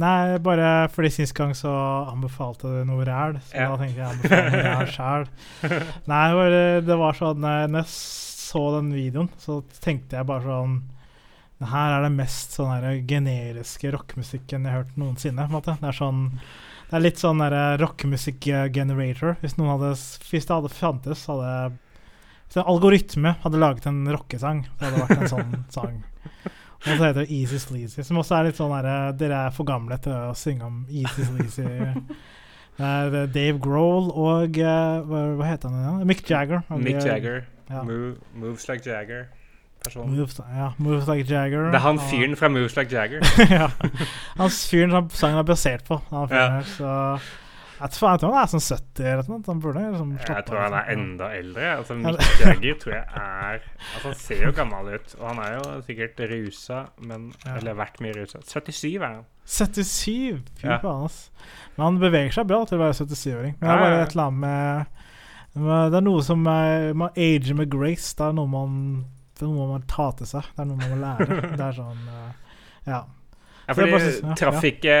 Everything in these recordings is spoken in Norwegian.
Nei, bare fordi sist gang så anbefalte du noe ræl, så Ja. da tenkte jeg anbefale noe ræl sjæl. Nei, bare, det var sånn eh, Når jeg så den videoen, så tenkte jeg bare sånn Det her er det mest sånn her generiske rockemusikken jeg har hørt noensinne. på en måte. Det er sånn Det er litt sånn der rockemusikk-generator. Hvis noen hadde Hvis det hadde fantes, hadde Hvis en algoritme hadde laget en rockesang, så hadde det vært en sånn sang. Og så heter det Easy Sleazy, som også er litt sånn der, Dere er for gamle til å synge om Easy Sleazy. Det er eh, Dave Grohl og eh, hva, hva heter han igjen? Mick Jagger. Og Mick de- Jagger. Ja. Move, moves like Jagger. Moves, ja, moves Like Jagger. Det er han fyren fra Moves like Jagger. ja. Han fyren som sangen er basert på. Han fyren Ja. her, så jeg tror, han er sånn 70 eller noe. Han burde liksom Jeg tror han er enda eldre. Altså. Mick Jagger tror jeg er Altså, Han ser jo gammel ut, og han er jo sikkert rusa, men Ja. Eller vært mye rusa. 77 er han. 77! Fy Ja. faen, ass. Men han beveger seg bra til å være 77-åring. Men det er bare et eller annet med Det er noe som er, Man ager med grace. Det er noe man Det er noe man må ta til seg. Det er noe man må lære. Det er sånn eh, Ja. Ja, Så fordi ja, traff ikke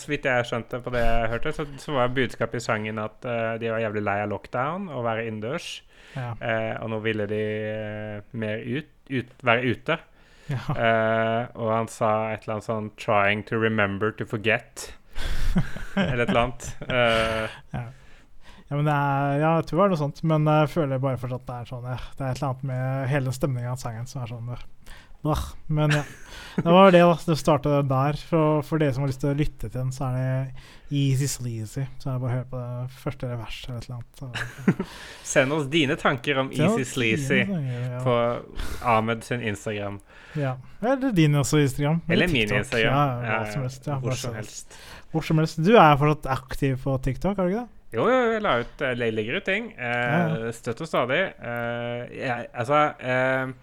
Så vidt jeg skjønte på det jeg hørte, så, så var budskapet i sangen at uh, de var jævlig lei av lockdown og være innendørs. Ja. Uh, og nå ville de uh, mer ut, ut, være ute. ja. Og han sa et eller annet sånn 'trying to remember to forget'. eller et eller annet. Ja. Ja, men det er, ja, jeg tror det er noe sånt, men jeg føler bare fortsatt det er sånn Det er et eller annet med hele stemninga av sangen som er sånn bah. Men ja. Det var det, da. Det starta der. For, for dere som har lyst til å lytte til den, så er det Easy Sleazy. Så er det bare å høre på det første verset eller et eller annet. Så, send oss dine tanker om Easy Sleazy ja. på Ahmed sin Instagram. Ja. Eller din også, Instagram. Eller min Instagram. Ja, Ja, hva som helst. Ja, hvor som helst. Hvor som helst. Du er fortsatt aktiv på TikTok, er du ikke det? Jo, jeg la ut, jeg legger ut ting. Eh, Ja, Støtt og stadig. Eh, jeg, altså eh,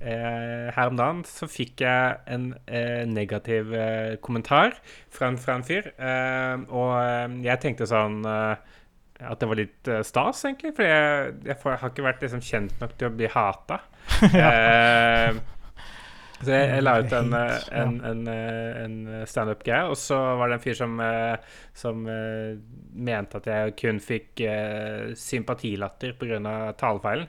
eh, Her om dagen så fikk jeg en eh, negativ eh, kommentar fra en, fra en fyr. Eh, og eh, jeg tenkte sånn eh, at det var litt stas, egentlig. For jeg, jeg, har ikke vært liksom, kjent nok til å bli hata. Eh, så jeg, jeg la ut en, eh, ja. en, en, eh, en standup-greie, og så var det en fyr som, eh, som eh, mente at jeg kun fikk uh, sympatilatter pga. talefeilen.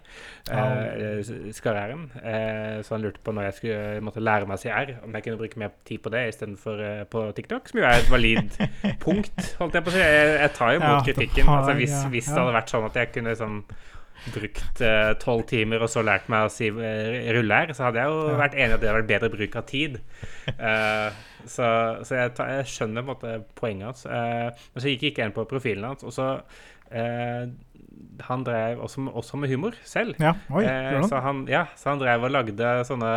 Uh, Skarrieren. Uh, så han lurte på når jeg skulle måtte lære meg å si R, om jeg kunne bruke mer tid på det istedenfor uh, på TikTok, som jo er et valid punkt, holdt jeg på å si. Jeg, jeg tar Ja, imot det kritikken. har- Altså, hvis, ja, hvis det hadde vært sånn at jeg kunne liksom brukt eh, tolv timer og så lært meg å si rulle her, så hadde jeg jo vært enig i at det hadde vært bedre bruk av tid. Eh, så så jeg, tar, jeg skjønner på en måte poenget hans. Eh, men så gikk jeg ikke inn på profilen hans, og så eh, Han drev også, også med humor selv. Ja. Oi, Eh, så, han? ja, så han drev og lagde sånne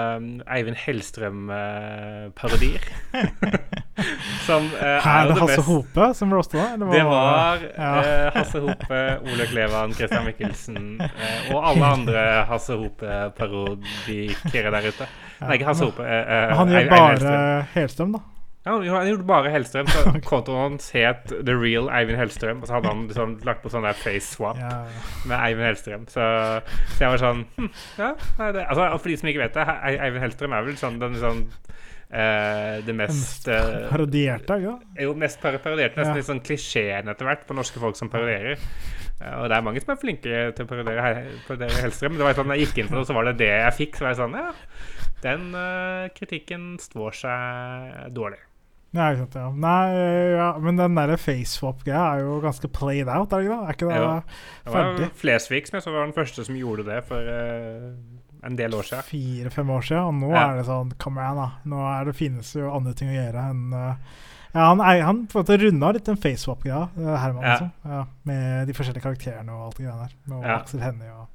Eivind Hellstrøm-parodier. som uh, er er det det Hasse best. Hope som roasta deg? Det var, det var Ja. uh, Hasse Hope, Ole Klevan, Christian Michelsen uh, og alle andre Hasse Hope-parodikere der ute. Nei, ikke Hasse Hope. Han gjør bare. Helstrøm, da. Ja, han gjorde- bare Hellstrøm. Så kontoen hans het The Real Eivind Hellstrøm. Og så hadde han liksom lagt på sånn der face swap Ja. med Eivind Hellstrøm. Så, så jeg var sånn hm, Ja, det, altså, for de som ikke vet det, Eivind Hellstrøm er vel sånn den sånn eh, det mest uh, Parodierte, ja. jo mest par- parodiert, nesten Ja. litt sånn klisjeen etter hvert på norske folk som parodierer. Uh, Og det er mange som er flinke til å parodiere, parodiere Hellstrøm. Det var sånn, jeg gikk inn på det, så var det det jeg fikk. Så var jeg sånn Ja, den kritikken står seg dårlig. Ikke sant, ja. Nei, ja, men den derre faceswap-greia er jo ganske played out, er det ikke det? Er ikke det Det var? Flesvig som jeg så var den første som gjorde det for en del år siden. Fire-fem år siden, og nå Ja. er det sånn Come on, da. Nå er det, finnes jo andre ting å gjøre enn uh, Ja, han, han på en måte runda litt den faceswap-greia, uh, Herman, Ja. altså. Ja, med de forskjellige karakterene og alt det greiene der. Og Ja. Aksel Hennie og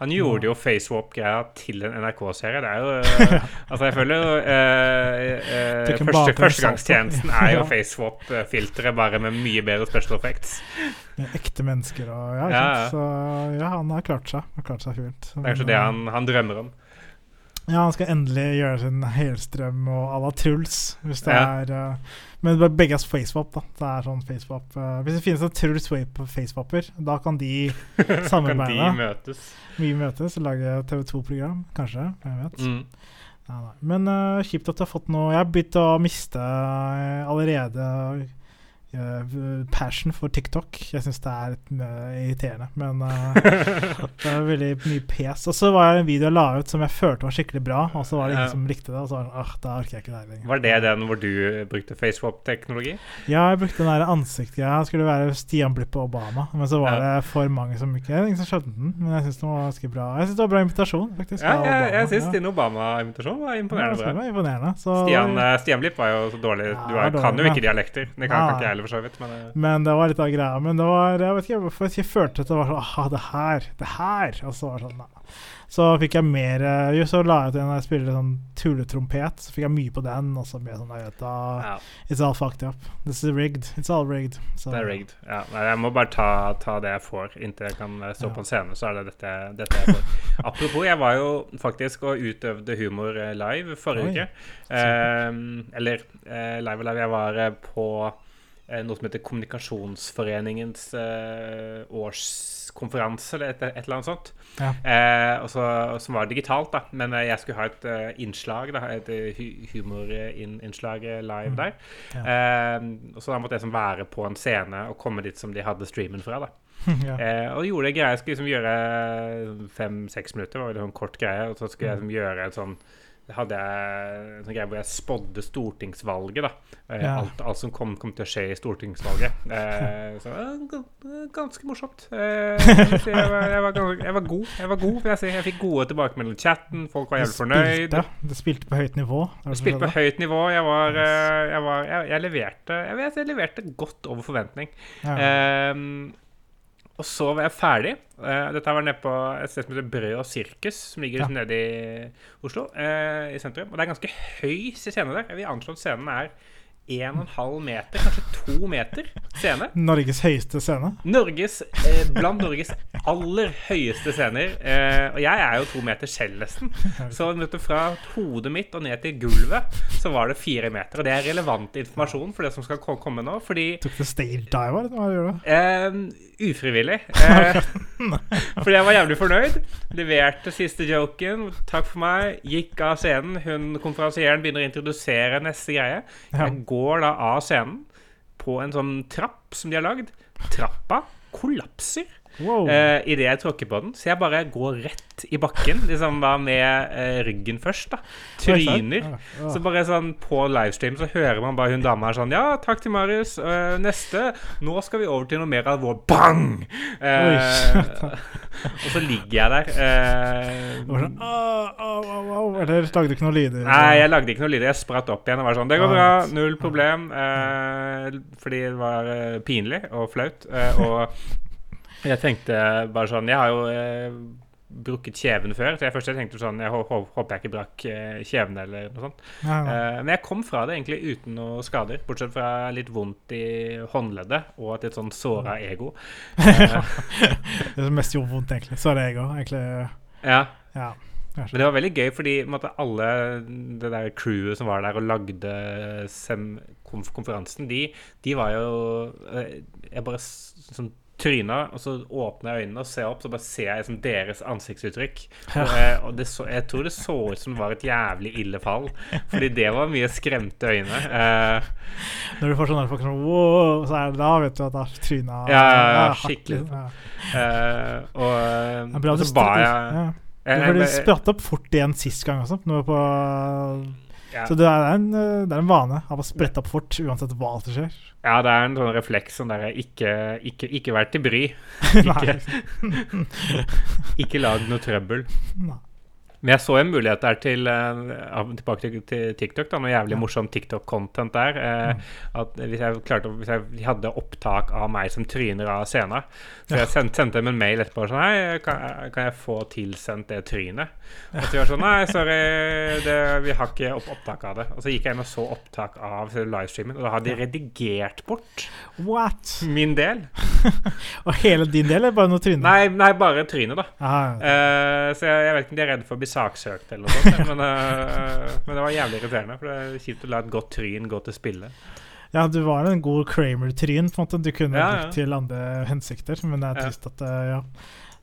Han gjorde jo facewap-greia til en NRK-serie. Det er jo eh, Altså, jeg føler jo eh, eh, første, Førstegangstjenesten er jo facewap-filteret, bare med mye bedre special effects. med ekte mennesker og Ja, Ja. Så ja, han har klart seg. Han har klart seg fint. Det er kanskje det han, han drømmer om. Ja, han skal endelig gjøre sin helstrøm og à la Truls, hvis det Ja. er uh, Men begge er facewap, da. Det er sånn facewap uh, Hvis det finnes en Truls facewapper, da kan de Kan de samarbeide. møtes? Vi møtes og lage TV2-program, kanskje. Jeg vet. Mm. Nei, nei. Men uh, kjipt at du har fått noe Jeg har begynt å miste eh, allerede eh, passion for TikTok. Jeg syns det er litt eh, irriterende, men uh, det er veldig mye pes. Og så var det en video jeg la ut som jeg følte var skikkelig bra, og så var det ingen som likte det. Og så var det «Åh, da orker jeg ikke det lenger. Var det den hvor du brukte FaceWap-teknologi? Ja, jeg brukte den der. Det skulle være Stian Blipp og Obama, men så var det for mange som ikke Ingen som skjønte den, men jeg syns den var ganske bra. Jeg synes det var bra invitasjon, faktisk. Ja, jeg, jeg syns din Obama-invitasjon var imponerende Ja, var imponerende. Så, Stian, eh, Stian Blipp var jo så dårlig. Ja, Du er, dårlig, kan jo ikke dialekter. Det kan, kan ikke jeg heller, for så vidt. Men eh, Men det var litt av greia. Men det var, jeg vet ikke hvorfor jeg følte at det var sånn Aha, det her, det her. Og så var det sånn nei. Så fikk jeg mer eh, Jo, så la jeg til en når jeg spiller sånn tulletrompet. Så fikk jeg mye på den, og så ble jeg sånn jeg vet, da, ja, It's all fucked up. This is rigged. It's all rigged. Så, det er rigged. Ja, nei, jeg må bare ta, ta det jeg får, inntil jeg kan eh, stå Ja. på en scene. Så er det dette, dette jeg får. Apropos, jeg var jo faktisk og utøvde humor live forrige Oi. uke. Eh, eller eh, live og live. Jeg var på noe som heter Kommunikasjonsforeningens eh, årskonferanse, eller et, et eller annet sånt. Ja. Eh, også, som var digitalt, da. Men eh, jeg skulle ha et eh, innslag, da, et eh, humorinnslag eh, live Mm. der. Eh, og så da måtte jeg liksom være på en scene og komme dit som de hadde streamen fra. da. ja. Eh, og gjorde det greia. Jeg skulle liksom gjøre fem-seks minutter, det var veldig en kort greie. Og så skulle jeg liksom gjøre et sånn hadde jeg en sånn hvor jeg spådde stortingsvalget. da eh, Ja. alt, alt som kom, kom til å skje i stortingsvalget. Eh, så eh, ga- Ganske morsomt. Eh, jeg, var, jeg, var ganske, jeg var god. Jeg var god, jeg. Jeg fikk gode tilbakemeldinger i chatten. Folk var jævlig fornøyd. du spilte på høyt nivå. Jeg spilte på høyt nivå. Jeg var, eh, jeg, var leverte Jeg vet leverte godt over forventning. Ja. Ehm, og så var jeg ferdig. Eh, dette var nede på et sted som heter Brød og Sirkus, som ligger Ja. liksom nede i Oslo, eh, i sentrum. Og det er ganske høy scene der. Jeg vil anslå at scenen er 1,5 meter, kanskje 2 meter scene. Norges høyeste scene. Norges, eh, blant Norges aller høyeste scener. Eh, og jeg er jo to meter selv, nesten. Så du, fra hodet mitt og ned til gulvet så var det fire meter. Og det er relevant informasjon for det som skal komme nå, fordi Tok du stale diver? hva gjør du? Eh, ufrivillig. Fordi jeg var jævlig fornøyd. Leverte siste joken. Takk for meg. Gikk av scenen. Hun konferansieren begynner å introdusere neste greie. Jeg går da av scenen på en sånn trapp som de har lagd. Trappa kollapser Wow. uh, idet jeg tråkker på den. Så jeg bare går rett i bakken, liksom bare med uh, ryggen først. da Tryner. Så bare sånn på livestream så hører man bare hun dama her sånn Ja, takk til Marius. Uh, neste. Nå skal vi over til noe mer alvor. Bang! Eh, og så ligger jeg der. Uh, sånn, au, au, au. Eller lagde du ikke noen lyder? Nei, jeg lagde ikke noe lyder. Jeg spratt opp igjen og var sånn Det går bra. Null problem. fordi det var pinlig og flaut. og jeg tenkte bare sånn Jeg har jo eh, brukket kjeven før. Så jeg først jeg tenkte sånn Jeg hå- hå- håper jeg ikke brakk eh, kjeven eller noe sånt. Ja. Eh, men jeg kom fra det egentlig uten noe skader, bortsett fra litt vondt i håndleddet og et litt sånn såra ego. Eh, Det som mest gjorde vondt, egentlig. Så er det jeg òg, egentlig. ja. Ja. Men det var veldig gøy, fordi måtte, alle det der crewet som var der og lagde sem konferansen, de, de var jo Jeg bare sånn tryna, og så åpner jeg øynene og ser opp, så bare ser jeg liksom deres ansiktsuttrykk. Og, og det så, jeg tror det så ut som det var et jævlig ille fall, fordi det var mye skremte øyne. Uh, Når du får sånne folk som wow, så er det da vet du at da tryna Ja, ja, ja, skikkelig. Ja. Uh, og, eh, Det er og så ba jeg ja. jeg- spratt opp fort igjen sist gang også. når på, ja. Så det er, en, eh, det er en vane av å sprette opp fort uansett hva som skjer. Ja, det er en sånn refleks som der ikke, ikke, ikke vær til bry. Ikke, Ikke lag noe trøbbel. Nei. Men jeg så en mulighet der til eh, Tilbake til, TikTok. da Noe jævlig morsom TikTok-content der. Eh, At Hvis jeg klarte Hvis jeg hadde opptak av meg som tryner av scenen Så jeg sendte, dem en mail etterpå sånn Hei, kan, kan jeg få tilsendt det trynet? Og så var det sånn Nei, sorry, det, vi har ikke opp, opptak av det. Og så gikk jeg inn og så opptak av livestreamen, og da hadde de redigert bort What? min del. Og hele din del er bare noe tryne? Nei, nei bare trynet, da. Eh, så jeg, jeg vet ikke om de er redd for å bli saksøkt eller noe sånt. Men, uh, men det var jævlig irriterende. For det er kjipt å la et godt tryn gå til spille. Ja, du var en god Kramer-tryn. på en måte. Du kunne Ja, ja. brukt til andre hensikter, men det er Ja. trist at eh, ja.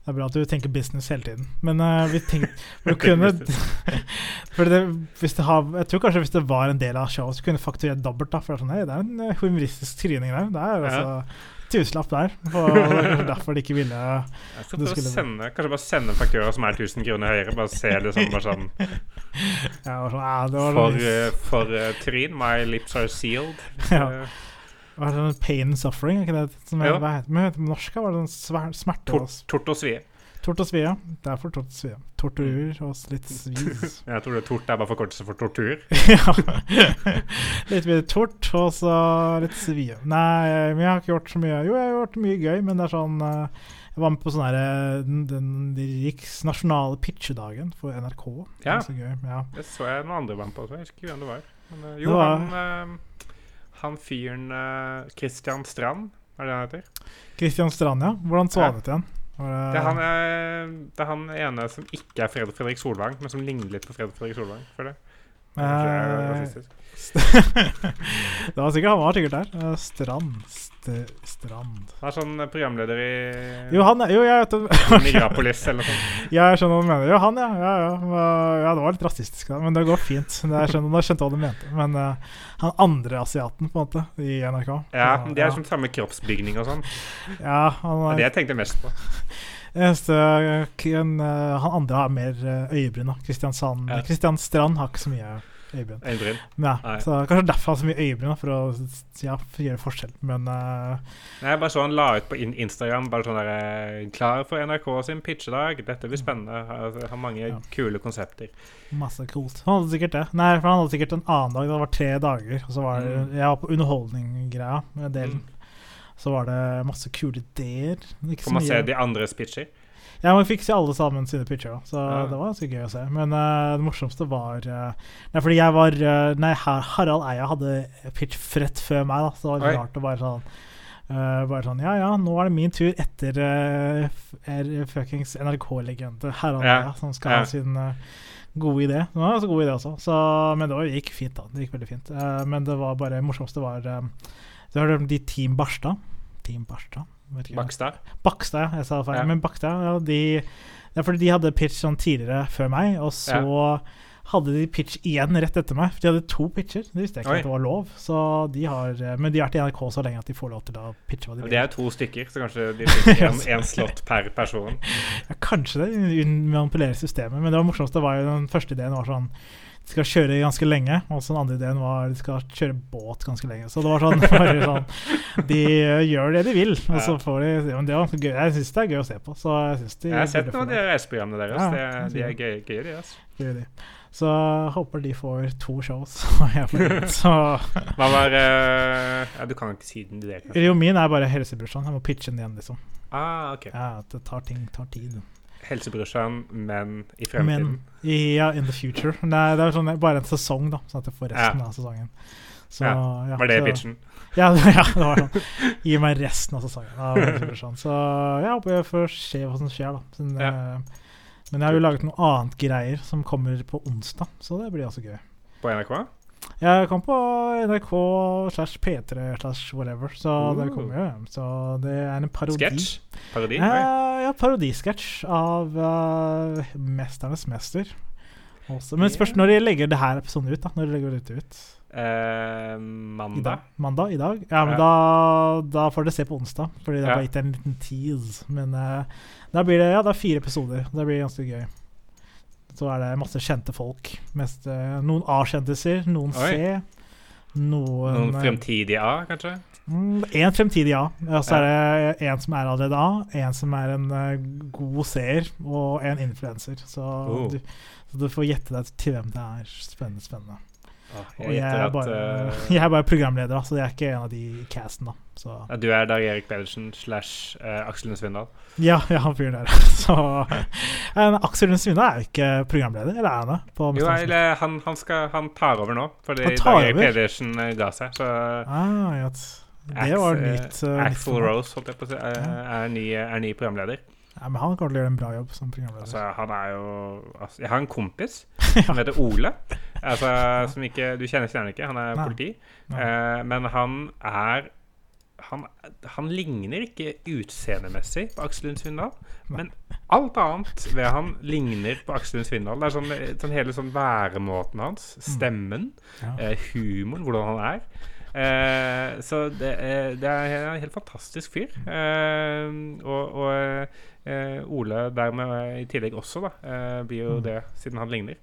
Det er bra at du tenker business hele tiden. Men uh, vi tenkte du kunne for det, hvis det har, Jeg tror kanskje hvis det var en del av showet, så kunne du fakturert dobbelt. da For det er sånn, hey, det er en humoristisk tryning der. Det er altså tusenlapp der. Og det er kanskje derfor de ikke ville Jeg skal bare skulle- sende, kanskje bare sende en faktura som er 1000 kroner høyere. Bare se det sånn, bare sånn ja, det var sånn, ja, For, litt- eh, for uh, Tryn, my lips are sealed. Ja. Var det sånn Pain and suffering, er ikke det? Som er, hva heter, det på norsk? Var det sånn smerte Tor tort og svie. Tort og svie. Det er for tort og svie. Torturer og s- litt svis. Jeg tror det tort er bare forkortelse for tortur. ja. Litt mye tort og så litt svie. Nei, men jeg har ikke gjort så mye. Jo, jeg har gjort mye gøy, men det er sånn eh, Jeg var med på sånn herre den, den riksnasjonale pitchedagen for NRK. Det Ja. så gøy. Ja. Det så jeg noen andre var med på også. Jeg husker ikke hvem det var. Men, jo, Det var- han, eh, han fyren Christian Strand, er det han heter? Christian Strand, ja. Hvordan så han ut igjen? Det er, han, eh, det er han ene som ikke er Fredrik Solvang, men som ligner litt på Fredrik Solvang. For det. Rasistisk. det var sikkert han var sikkert der. Eh, Strand St Strand Han er sånn eh, programleder i Jo, han er Jo, jeg vet. Migrapolis eller noe sånt. Jeg skjønner hva du mener. Jo, han, ja. Ja, ja. Ja det var litt rasistisk, da, men det går fint. Det jeg skjønner, jeg skjønte hva du mente. Men uh, han andre asiaten, på en måte, i NRK Ja, De er som samme kroppsbygning og sånn. ja, han, Det er, det jeg tenkte mest på. Eneste, eh, eh, han andre har mer eh, øyebryn. da. Ja. Strand har ikke så mye øyebryn. Ja, Nei. så Kanskje derfor han har så mye øyebryn, for å ja, gjøre forskjell. Men uh, Nei, Jeg bare så han la ut på in Instagram bare sånn der Klar for NRK sin pitchedag. Dette blir spennende. Har, har mange kule konsepter. masse kult. Han hadde sikkert det. Nei, for han hadde sikkert en annen dag. Det var tre dager. Og så var det, Mm. Jeg var på underholdning-greia delen. Mm. Så var det masse kule ideer. Ikke så Får man se de andres pitcher? Ja, man fikk se alle sammen sine pitcher, da. så Ja. det var ganske gøy å se. Men uh, det morsomste var uh, Nei, fordi jeg var uh, Nei, Harald Eia hadde pitch rett før meg, da, så det var litt rart å bare sånn bare sånn Ja ja, nå er det min tur etter fuckings NRK-legende Harald Ja. Eia, som skal Ja. ha sin gode idé. Det var ganske god idé også, så, men det var, gikk fint, da. Det gikk veldig fint. Men det var bare morsomste var Du har om de Team Barstad? Team Barstad? Bakstad? Bakstad, ja. Jeg sa feil. Ja. Men Bakstad, ja, de Det er fordi de hadde pitch sånn tidligere før meg, og så hadde de pitch igjen rett etter meg. For de hadde to pitcher. Det visste jeg ikke Oi. at det var lov. Så de har, eh, men de har vært i NRK så lenge at de får lov til å pitche hva de Det er to stykker, så kanskje de fikk én slott per person. Ja, kanskje det, Manipulerer manipulere systemet. Men det var morsomste det var jo den første ideen var sånn de skal kjøre ganske lenge, og så den andre ideen var de skal kjøre båt ganske lenge. Så det var sånn, bare sånn De eh, gjør det de vil, og så får de men Det var gøy. Jeg syns det er gøy å se på. Så jeg synes de Jeg har sett noen av de reiseprogrammene deres. Ja, Det, de er gøye, gøye de, altså. De. Så jeg håper de får to shows. så Hva var uh, Ja, du kan ikke si den du. Jo, min er bare helsebrorsan. Jeg må pitche den igjen, liksom. Ah, ok. Ja, det tar ting tar tid. Helsebrorsan, men i fremtiden. Men, ja, in the future. Nei, det er sånn, bare en sesong, da, sånn at jeg får resten av sesongen. Så, ja, Var det bitchen? Ja, ja, det var sånn. Gi meg resten av sesongen. av så jeg håper jeg får se hva som skjer, da. Sånn, Ja. eh, men jeg har jo laget noe annet greier som kommer på onsdag, så det blir også gøy. På NRK? Jeg kom på NRK slash P3 slash whatever, så det Uh. kommer jo. Så det er en parodi. Sketsj? Parodi? Eh, ja, parodisketsj av uh, 'Mesternes mester'. Også. Men spørs når de legger det her episoden ut. da Når de legger det ut Eh, I mandag? dag? Mandag? I dag? Ja, men Ja. Da, da får dere se på onsdag, Fordi det er Ja. bare gitt en liten tease. Men uh, da blir det ja, det er fire episoder. Det blir ganske gøy. Så er det masse kjente folk. Mest, uh, noen A-kjendiser, noen Oi. C. Noen, Noen fremtidige A, kanskje? Mm, En fremtidig ja. Og så er det en som er allerede A, en som er en eh, god seer, og en influenser. Så, Oh. du, så du får gjette deg til hvem det er. Spennende, spennende. Åh, Og jeg er, bare, at bare, eh, jeg er bare programleder, så jeg er ikke en av de casten. da så, ja, Du er Dag Erik Pedersen slash uh, Aksel Lund Svindal. Ja, ja, han fyren der. Så Men Aksel Lund Svindal er jo ikke programleder, eller er han det? Jo, eller han, han, skal, han tar over nå, fordi tar Dag Erik? Pedersen ga seg. Så Ah, det var nytt. eh, eh, Axel. Rose holdt jeg på å si, er, er, ny, er ny programleder. Ja, men han kommer til å gjøre en bra jobb som programleder. Altså, han er jo altså, Jeg har en kompis som heter Ole. Altså, som ikke, du kjenner kjenner ikke, han er Nei. politi. Nei. Uh, men han er han, han ligner ikke utseendemessig på Aksel Lund Svindal, men alt annet ved han ligner på Aksel Lund Svindal. Det er sånn, sånn hele sånn væremåten hans, stemmen, Ja. uh, humoren, hvordan han er. Eh, så det, er- det er en helt fantastisk fyr. Eh, og og eh, Ole dermed i tillegg også, da, eh, blir jo det, siden han ligner.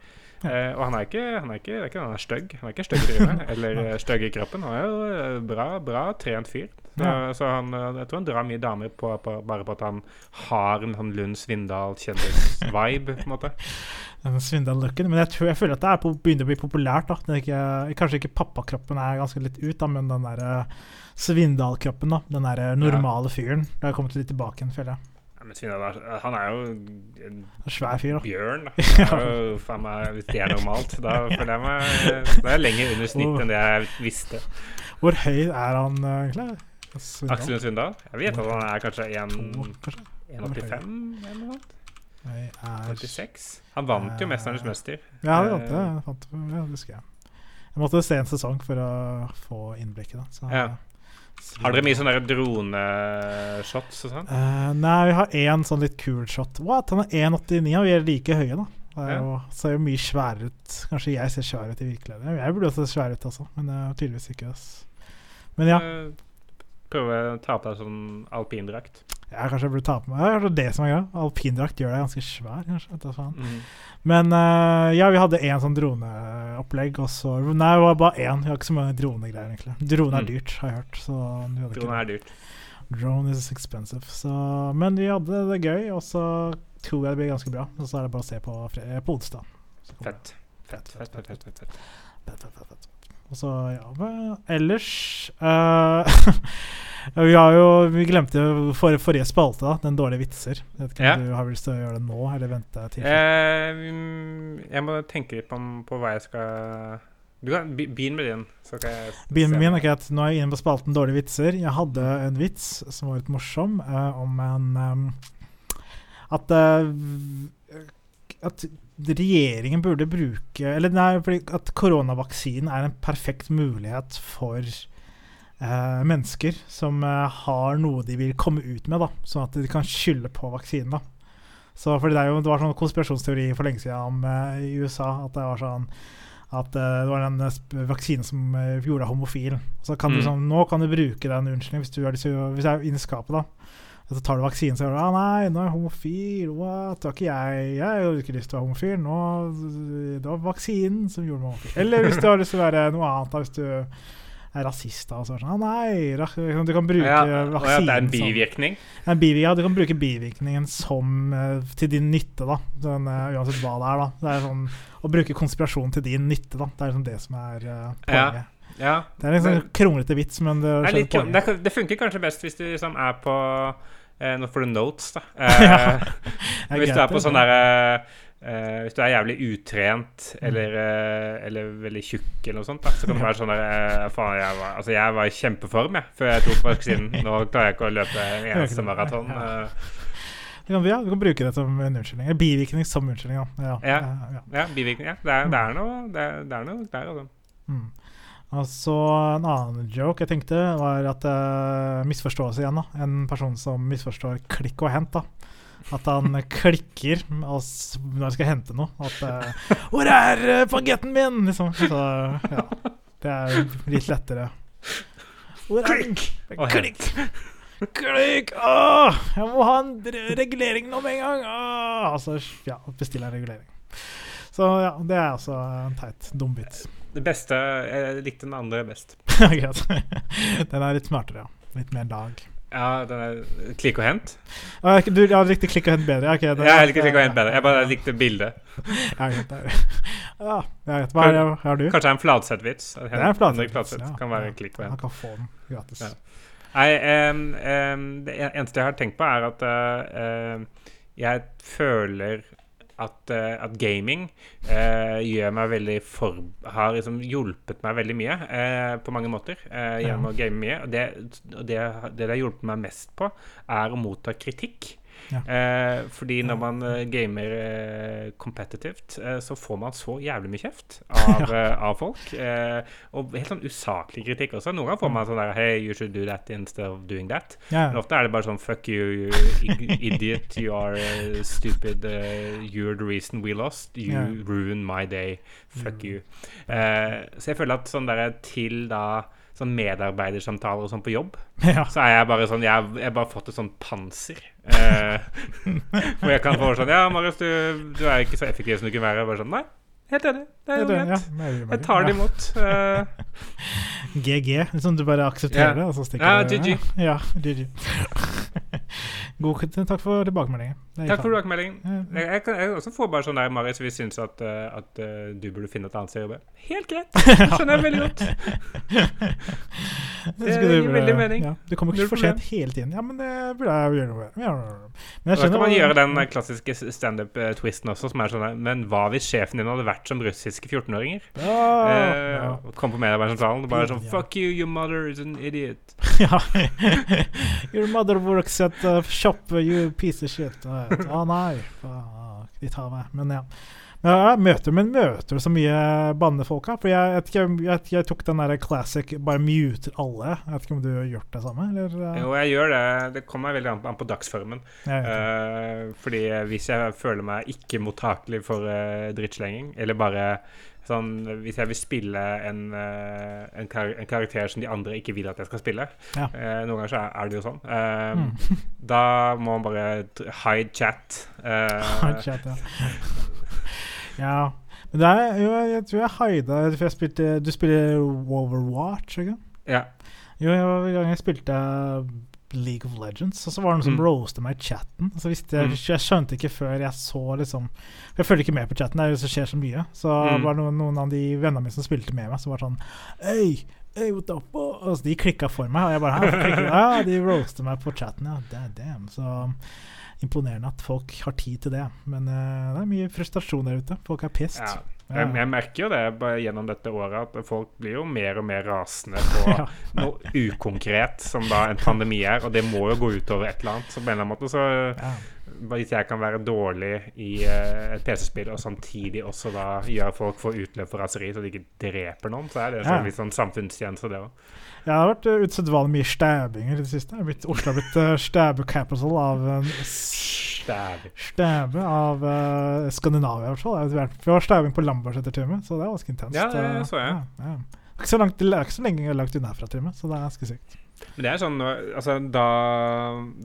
Eh, og han er ikke han er ikke, det er ikke han er stygg. Han er ikke stygg i eller stygg i kroppen. Han er jo bra, bra trent fyr. Ja. så han, eh, jeg tror han drar mye damer på, på, bare på at han har en sånn Lund Svindal-kjendis-vibe, på en måte. Svindal-looken. Men jeg, tror, jeg føler at det på, begynner å bli populært. da. Ikke, kanskje ikke pappakroppen er ganske litt ut, da, men den der eh, Svindal-kroppen, da. Den der normale normale fyren. Det har kommet litt tilbake igjen, føler jeg. Ja, men Svindal er- han er jo en Svær fyr, da. bjørn. Da. Er jo, faen meg, hvis det er normalt, da føler jeg meg Da er jeg lenger under snitt enn det jeg visste. Hvor høy er han eh, egentlig? Aksel Svindal? Jeg vet at han er kanskje 1,85 eller noe sånt. Jeg er 46. Han vant jo 'Mesternes mester'. Ja, det vant Eh, jeg. fant- Ja, det husker jeg. Jeg måtte se en sesong for å få innblikket. da. Så, Ja. Har dere mye sånne droneshots og sånn? Uh, nei, vi har én sånn litt kul shot. What? Han er 1,89, og vi er like høye, da. Det er Ja. jo, ser jo mye sværere ut. Kanskje jeg ser svær ut i virkeligheten. Jeg burde jo se svær ut også, men er tydeligvis ikke. ass. Men ja, Eh, Prøve å ta på deg sånn alpindrakt. Ja, kanskje jeg burde ta på meg Det er det som er greia. Alpindrakt gjør deg ganske svær, kanskje. Mhm. Men uh, ja, vi hadde én sånn droneopplegg, og så Nei, det var bare én. Vi har ikke så mange dronegreier, egentlig. Drone er Mm. dyrt, har jeg hørt. Så Drone er dyrt. Drone is expensive. Så, men vi hadde det gøy, og så tror jeg det blir ganske bra. Og så er det bare å se på, på onsdag. Fett. Fett, fett, fett, fett, fett, fett. Fett, fett, fett, fett. Og så, ja Ellers uh, Vi har jo Vi glemte for, forrige spalte, da. Den dårlige vitser. Jeg vet ikke Ja. om du har lyst til å gjøre det nå, eller vente til Eh, jeg må tenke litt på, på hva jeg skal Du kan begynne med din, så kan jeg Begynn med min. Okay, at Nå er jeg inne på spalten Dårlige vitser. Jeg hadde en vits som var litt morsom, uh, om en um, At uh, At regjeringen burde bruke Eller nei, fordi at koronavaksinen er en perfekt mulighet for eh, mennesker som eh, har noe de vil komme ut med, da, sånn at de kan skylde på vaksinen. da. Så fordi det, jo, det var sånn konspirasjonsteori for lenge siden om, eh, i USA at det var sånn at eh, det var den vaksinen som eh, gjorde deg homofil. Så kan du Mm. sånn, Nå kan du bruke den unnskyldningen hvis du har lyst til å- hvis inne i skapet. da Så tar du vaksinen så gjør du ah, 'Nei, nå er jeg homofil. What? Var ikke jeg. Jeg jo ikke lyst til å være homofil. Nå, det var vaksinen som gjorde meg homofil. Eller hvis du har lyst til å være noe annet. Hvis du er rasist. da, så det sånn, ah, nei, Du kan bruke Ja, og ja, det er vaksinen en som bivirkning. en bivirkning, ja, du kan bruke bivirkningen som eh, til din nytte, da. Sånn, eh, uansett hva det er, da. Det er sånn å bruke konspirasjon til din nytte, da. Det er liksom det som er uh, poenget. Ja. Det er en sånn kronglete vits, men det Det, litt, det, det funker kanskje best hvis du liksom er på eh, Nå får du notes, da. Eh, hvis du er på sånn derre eh, Hvis du er jævlig utrent Mm. eller, eh, eller veldig tjukk eller noe sånt, da, så kan det være sånn der eh, Faen, jeg var, altså, jeg var i kjempeform jeg, før jeg tok vaksinen. Nå klarer jeg ikke å løpe en eneste maraton. Eh. Du kan, ja, du kan bruke det som en unnskyldning. Bivirkning som unnskyldning. Ja, Ja. ja, bivirkning. Det er noe der, altså. Mm. Og så en annen joke jeg tenkte, var at uh, misforståelse igjen. da En person som misforstår klikk og hent. da At han klikker når han skal hente noe. At uh, 'Hvor er uh, bagetten min?' liksom. Så ja. Det er litt lettere. Er? Og Klikk! Klikk! Åh, jeg må ha en regulering nå med en gang! Åh, altså, ja, bestiller en regulering. Så ja, det er altså en teit, dum bit. Det beste Jeg likte den andre best. Greit. Den er litt smartere, ja. Litt mer lag. Ja, den er klikk og hent. Ah, du ja, likte klikk og hent bedre? Ja, ok, Ja, jeg likte klikk og hent bedre. Jeg bare likte bildet. Ja, jeg vet. Hva er har du? Kanskje en Fladseth-vits. Det er en flatsett-vits, ja. kan være Ja. klikk og hent. Man kan få den gratis. Ja. Nei, um, um, det eneste jeg har tenkt på, er at uh, jeg føler at, eh, at gaming eh, veldig for... Har liksom hjulpet meg veldig mye eh, på mange måter gjennom å game mye. Og det, det, det det har hjulpet meg mest på, er å motta kritikk. Ja. Eh, fordi når man eh, gamer eh, competitivt, eh, så får man så jævlig mye kjeft av, eh, av folk. Eh, og helt sånn usaklig kritikk også. Noen ganger får man sånn der Hey, you should do that instead of doing that. Ja, Men ofte er det bare sånn Fuck you, you idiot. You are uh, stupid. Uh, you're the reason we lost. You Ja. ruin my day. Fuck Mm. you. Eh, så jeg føler at sånn der til da sånn medarbeidersamtaler og sånn på jobb, ja. så er jeg bare sånn Jeg har bare fått et sånn panser. Eh, hvor jeg kan få sånn Ja, Marius, du, du er ikke så effektiv som du kunne være. Bare sånn Nei, helt enig. Det er jo greit. Jeg tar det imot. Eh, GG. Liksom du bare aksepterer det, og så stikker Ja, GG. Ja, GG. God, takk for tilbakemeldingen. Er takk for tilbakemeldingen. Jeg, jeg, jeg også får bare sånn der, Marius, vi syns at, eh, at eh, du burde finne et annet sted å jobbe. Helt greit. Skjønner jeg veldig godt. Det gir veldig mening. Ja, du kommer ikke for sent hele tiden. Ja, men det burde jeg gjøre noe med. Men Da kan man gjøre den eh, klassiske standup-twisten også, som er sånn der, Men hva hvis sjefen din hadde vært som russiske 14-åringer? Ja, Eh, ja. Kom på medarbeidersentralen og bare sånn Fuck you, your mother is an idiot. Your mother works at the shop, you piece of shit. Å nei, faen, de tar meg. Men ja. Men jeg møter, men møter så mye bannefolk her? For jeg, vet ikke, jeg, jeg tok den der classic bare muter alle. Jeg vet ikke om du har gjort det samme? Eller? Jo, jeg gjør det. Det kommer veldig an på, an på dagsformen. Jeg. Eh, fordi hvis jeg føler meg ikke mottakelig for uh, drittslenging, eller bare sånn Hvis jeg vil spille en, eh, en, kar en karakter som de andre ikke vil at jeg skal spille Ja. eh, Noen ganger så er, er det jo sånn. Eh, Mm. Da må man bare hide chat. eh, Chat, ja. ja. Men det er, jo, jeg tror jeg haida For jeg spilte Du spiller Overwatch, ikke ja. Jo, en gang jeg spilte League of Legends, og så var det noen som Mm. roaste meg i chatten. Så visste jeg, Mm. jeg skjønte ikke før jeg så liksom Jeg følger ikke med på chatten, det er jo så skjer så mye. Så Mm. var det noen, noen av de vennene mine som spilte med meg, som var sånn Hey, hey, what up? Og så de klikka for meg, og jeg bare Hæ, hvorfor klikker du?» Ja, de roastet meg på chatten, ja. Damn. Så imponerende at folk har tid til det. Men eh, det er mye frustrasjon der ute. Folk er pissed. ja. Jeg, jeg merker jo det gjennom dette året, at folk blir jo mer og mer rasende på noe ukonkret, som da en pandemi er. Og det må jo gå utover et eller annet. Så på en eller annen måte så. Hvis jeg kan være dårlig i eh, et PC-spill, og samtidig også da gjøre folk få utløp for raseri, så de ikke dreper noen, så er det Ja. sånn, litt sånn samfunnstjeneste, det òg. Ja, det har vært uh, usedvanlig mye stabbinger i det siste. Er blitt, Oslo har blitt uh, stabbe capital av uh, s- Stabbe av uh, Skandinavia, i hvert fall. Vi har stabbing på Lambertseter-time, så det var ganske intenst. Ja, det så jeg. Ja, ja. Det er Ikke så langt, det er ikke så lenge langt unna fra Trymmet, så det er ganske sykt. Men det er sånn altså, da,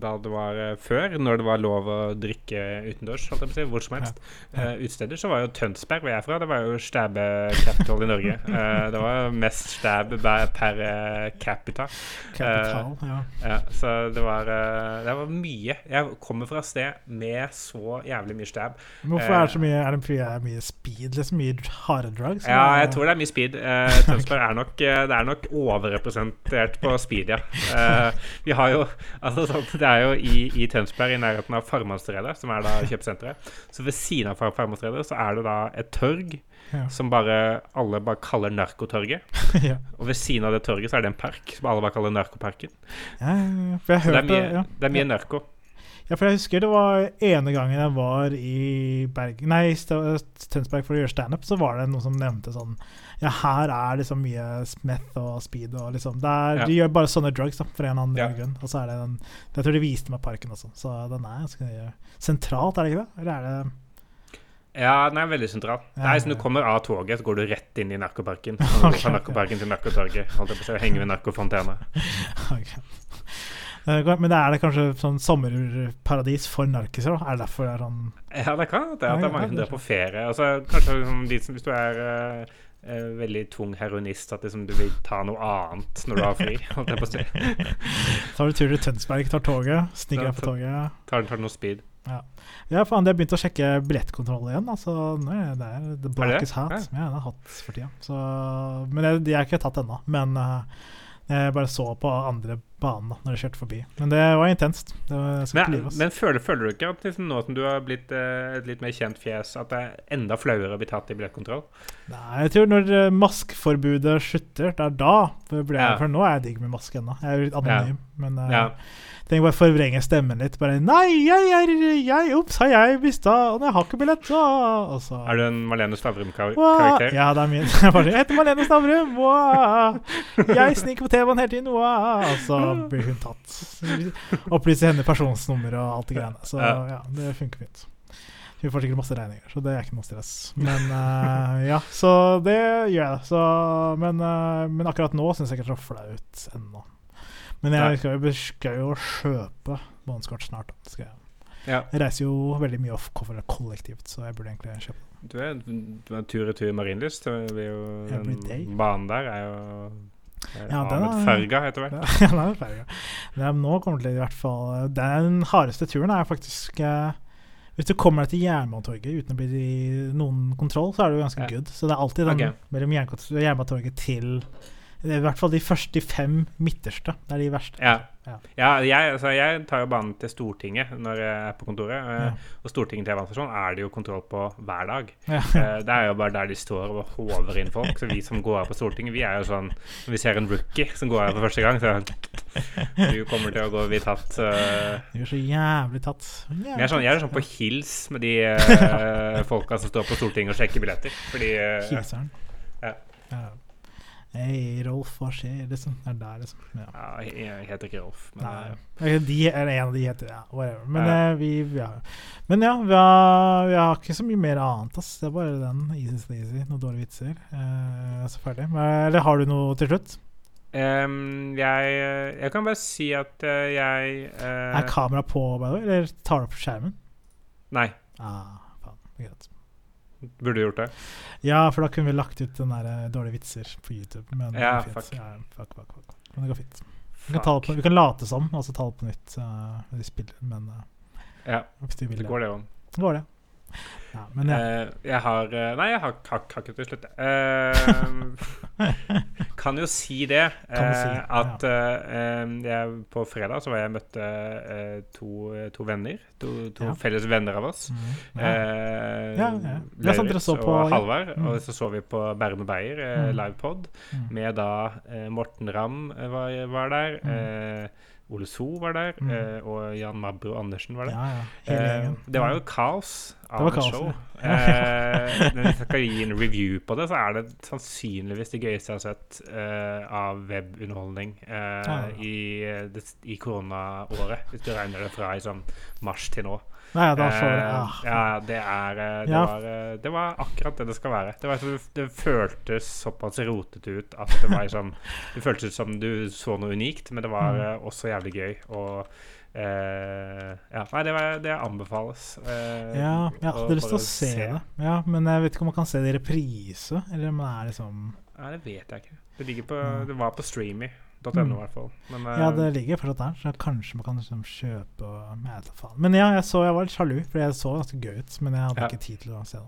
da det var eh, før, når det var lov å drikke utendørs, si, hvor som helst, Ja. uh, utesteder, så var jo Tønsberg, hvor jeg er fra, det var jo stabbe capital i Norge. Uh, det var mest stab per eh, capita. Capital, ja. Ja, så det var, eh, det var mye. Jeg kommer fra et sted med så jævlig mye stab. Men hvorfor er det så mye Er det er mye speed, liksom? Mye harde drugs? Ja, jeg tror det er mye speed. Eh, Tønsberg er nok, eh, det er nok overrepresentert på speed, ja. Eh, vi har jo altså, sånt, Det er jo i, i Tønsberg, i nærheten av Farmastredet, som er da kjøpesenteret. Så ved siden av Farmastredet så er det da et torg Ja. som bare alle bare kaller Narkotorget. ja. Og ved siden av det torget så er det en park som alle bare kaller Narkoparken. Ja, det er mye, ja. det er mye narko. Ja, for jeg husker det var ene gangen jeg var i Bergen Nei, Tønsberg for å gjøre standup, så var det noen som nevnte sånn Ja, her er liksom mye Smith og speed og liksom er, Ja. De gjør bare sånne drugs, da, for en annen Ja. grunn. Og så er det den Jeg tror de viste meg parken også, så den er ganske sentralt, er det ikke det? Eller er det Ja, den er veldig sentral. Ja, er som du kommer av toget, så går du rett inn i narkoparken. Så går Fra narkoparken narkoparken til narkotorget. Holdt jeg på å si, henger ved narkofontena. Ok. Eh, Men det er det kanskje sånn sommerparadis for narkiser? da? Er det derfor det er sånn Ja, det kan det. At det er mange ja, som drar på ferie. Altså, kanskje liksom, de som, hvis du er eh, veldig tung heroinist, at liksom, du vil ta noe annet når du har fri. Holdt jeg på å si. Tar du tur til Tønsberg, tar toget, sniker Ja, deg på toget Tar, tar noe speed. Ja, faen, de har begynt å sjekke billettkontroll igjen. Altså, nå er det er The Black det? is hat. Ja. Ja, det er hatt for tida. Så, men det, de er ikke tatt ennå. Men uh, jeg bare så på andre banen da når jeg kjørte forbi. Men det var intenst. Det var, Men, men føler, føler du ikke at liksom, nå som du har blitt eh, et litt mer kjent fjes, at det er enda flauere å bli tatt i billettkontroll? Nei, jeg tror når eh, maskeforbudet slutter, det er da For, Ja. For nå er jeg digg med maske ennå. Jeg er litt anonym. Men eh, Ja. Tenk bare forvrenge stemmen litt. Bare Nei, jeg er jeg, Ops, har jeg mista Og jeg har ikke billett. Så, og så Er du en Malene Stavrum-karakter? Ja, det er min. Jeg, jeg heter Malene Stavrum. Wow. Jeg sniker på T-banen hele tiden. Wow. Og så blir hun tatt. Opplyser henne personsnummer og alt det greiene. Så Ja. det funker fint. Hun får sikkert masse regninger, så det er ikke noe stress. Men uh, ja, så det gjør jeg. Så, men, uh, men akkurat nå syns jeg ikke det er så flaut ennå. Men jeg skal jo, skal jo kjøpe månedskort snart. Skal jeg. Ja. jeg reiser jo veldig mye off-cover kollektivt, så jeg burde egentlig kjøpe. Du er, du er tur-retur Every day. Den banen der er jo Ja, den er- Ferga, heter det. Ja, den er ferga. Er, nå kommer det til i hvert fall Den hardeste turen er faktisk eh, Hvis du kommer deg til Jernbanetorget uten å bli i noen kontroll, så er du ganske Ja. good. Så det er alltid den okay. mellom Jernbanetorget til I hvert fall de første de fem midterste. Det er de verste. Ja. Ja. ja jeg, altså, jeg tar jo banen til Stortinget når jeg er på kontoret. eh, Ja. Og Stortinget T-banestasjon er det jo kontroll på hver dag. Eh, det er jo bare der de står og håver inn folk. Så vi som går av på Stortinget, vi er jo sånn Når vi ser en rookie som går av for første gang, så er Du kommer til å gå bli tatt. Uh, du er så jævlig tatt. Jævlig jeg er sånn, jeg er sånn på hils med de uh, folka som står på Stortinget og sjekker billetter. Fordi uh, Kiseren. Ja. Ja. Hei, Rolf, hva skjer? Liksom. Det er der, liksom. Ja. ja, Jeg heter ikke Rolf, men Nei. eh, Eh, De, eller en av de heter ja, whatever. Men Ja. eh, vi ja. Men ja, vi har, vi har ikke så mye mer annet. Ass. Det er bare den. Easy Sleazy. Noen dårlige vitser. Eh, så ferdig. Men, eller har du noe til slutt? Um, jeg, jeg kan bare si at uh, jeg uh, er kameraet på, by the way, eller tar du opp skjermen? Nei, Ah, faen. Greit. Burde gjort det. Ja, for da kunne vi lagt ut den der eh, dårlige vitser på YouTube. Men det Ja, går fint. fuck. Ja, fuck, fuck, fuck. Men det går fint. Vi kan, på, vi kan late som, og så ta det på nytt uh, vi spiller. Men uh, Ja, du vil det går det òg. Det går det. Ja, men ja. Uh, jeg har Nei, jeg har, har, har ikke til slutt. Kan jo si det. Si, at jeg, på fredag så var jeg møtte to, to venner. To, to Ja. felles venner av oss. Mm, ja. Eh, Ja, dere Lauritz så på- og Halvard. Mm. Og så så vi på Bærum og Beyer eh, Mm. livepod Mm. med da eh, Morten Ramm eh, var, var der. Mm. Eh, Ole So var der. Mm. eh, og Jan Mabro Andersen var der. ja, ja. Eh, det var jo kaos av et show. ja. Eh, men jeg skal gi en review på det, så er det sannsynligvis det gøyeste jeg har sett eh, av webunderholdning eh, ja. i, eh, i koronaåret. Hvis du regner det fra i sånn mars til nå. Nei, ja, da så jeg Eh, ah, ja, det er eh, det, Ja. var, eh, det var akkurat det det skal være. Det, var, det føltes såpass rotete ut at det var liksom Det føltes ut som du så noe unikt, men det var Mm. også jævlig gøy. Og Uh, Ja, nei, det, var, det anbefales. Uh, Ja, jeg hadde lyst til å se det. Ja, Men jeg vet ikke om man kan se det i reprise, eller om det er liksom Nei, det vet jeg ikke. Det, på, mm. det var på streamy.no Mm. i hvert fall. Men eh, Ja, det ligger fortsatt der, så kanskje man kan liksom kjøpe og Jeg. Men ja, jeg så jeg var litt sjalu, for jeg så ganske gøy ut, men jeg hadde Ja. ikke tid til å se det.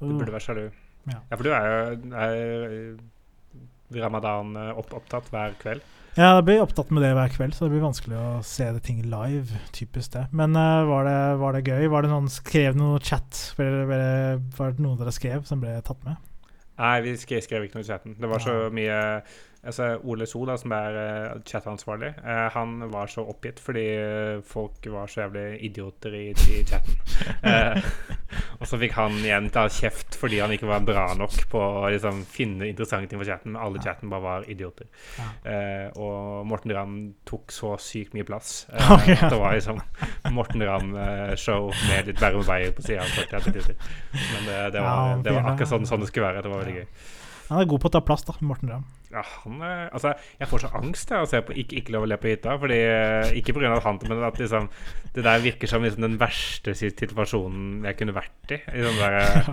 du burde være sjalu. Ja. Ja, for du er jo eh, ramadan eh, hver kveld. Ja, jeg blir opptatt med det hver kveld, så det blir vanskelig å se det ting live. Typisk det. Men uh, var, det, var det gøy? Var det noen skrev noe chat? Var det, var det noen dere skrev som ble tatt med? Nei, vi skrev, skrev ikke noe i chatten. Det var så mye Altså, Ole So, da, som er uh, chatansvarlig, uh, han var så oppgitt fordi eh, folk var så jævlig idioter i, i chatten. Og så fikk han igjen ta kjeft fordi han ikke var bra nok på å liksom, finne interessante ting for chatten, men alle chatten bare var idioter. Og Morten Ramm tok så sykt mye plass. At det var liksom Morten Ramm-show med litt Bærum Beyer på sida. Men det, det, var, det var akkurat sånn, sånn det skulle være. Det var veldig gøy. Han er god på å ta plass, da, Morten Ramm. Ja, han eh, Altså, jeg får så angst av å se på Ikke, ikke lov å le på hytta. Fordi, eh, ikke pga. han, men at liksom Det der virker som liksom den verste situasjonen jeg kunne vært i. i der, eh,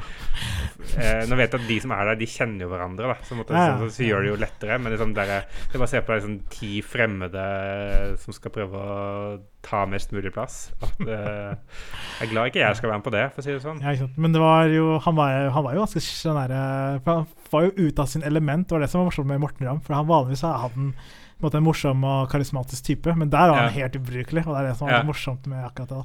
eh, nå vet jeg at de som er der, de kjenner jo hverandre, da. Så, måtte, ja. så, så gjør det jo lettere. Men liksom der, det bare å se på liksom, ti fremmede som skal prøve å ta mest mulig plass. At, eh, jeg er glad ikke jeg skal være med på det, for å si det sånn. Ja? Men det var jo, han, var, han var jo ganske sånn derre var jo ute av sin element. Det var det som var morsomt med Morten Ramm. For han vanligvis er han på en, måte, en morsom og karismatisk type, men der var han Ja. helt ubrukelig. Og det er det som var Ja. morsomt med akkurat det.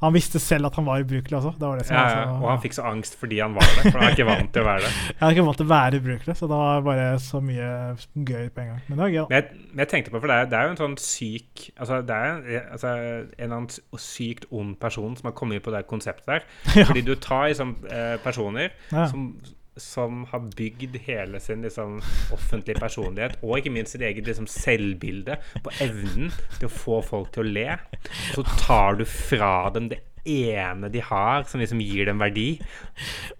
Han visste selv at han var ubrukelig også. Det var det som Ja, var så, og han fikk så angst fordi han var det, for han er ikke vant til å være det. Jeg er ikke vant til å være ubrukelig, så det var bare så mye gøy på en gang. Men det var gøy. Men jeg, jeg tenkte på, for det er, det er jo en sånn syk Altså, det er altså, en eller annen sykt ond person som har kommet inn på det konseptet der. Fordi du tar liksom, eh, personer som, som har bygd hele sin liksom, offentlige personlighet, og ikke minst sitt eget liksom, selvbilde, på evnen til å få folk til å le. Så tar du fra dem det ene de har, som liksom gir dem verdi.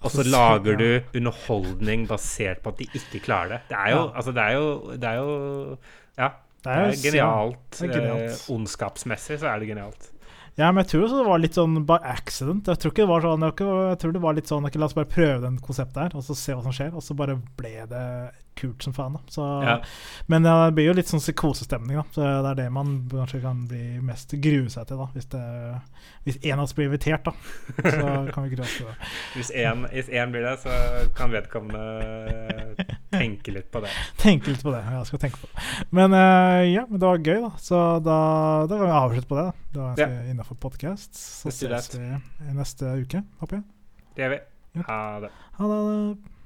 Og så lager du underholdning basert på at de ikke klarer det. Det er jo, altså, det er jo, det er jo Ja. Det er genialt. det er genialt. Eh, ondskapsmessig så er det genialt. Ja, men jeg tror også det var litt sånn by accident. Jeg tror ikke det var sånn Jeg, tror det var litt sånn ikke, La oss bare prøve den konseptet her, og så se hva som skjer. Og så bare ble det kult som faen. da så, Ja. Men ja, det blir jo litt sånn psykosestemning, da. Så det er det man kanskje kan bli mest grue seg til, da. Hvis, det, hvis en av oss blir invitert, da. Så kan vi grue oss til det. Hvis én blir det, så kan vedkommende tenke litt på det. Tenke litt på det. Ja, jeg skal tenke på det. Men uh, ja, men det var gøy, da. Så da, da kan vi avslutte på det. da Da er Ja. vi innafor podkast. Så Let's ses vi neste uke, håper jeg. Det gjør vi. Ja. Ha det. Ha det.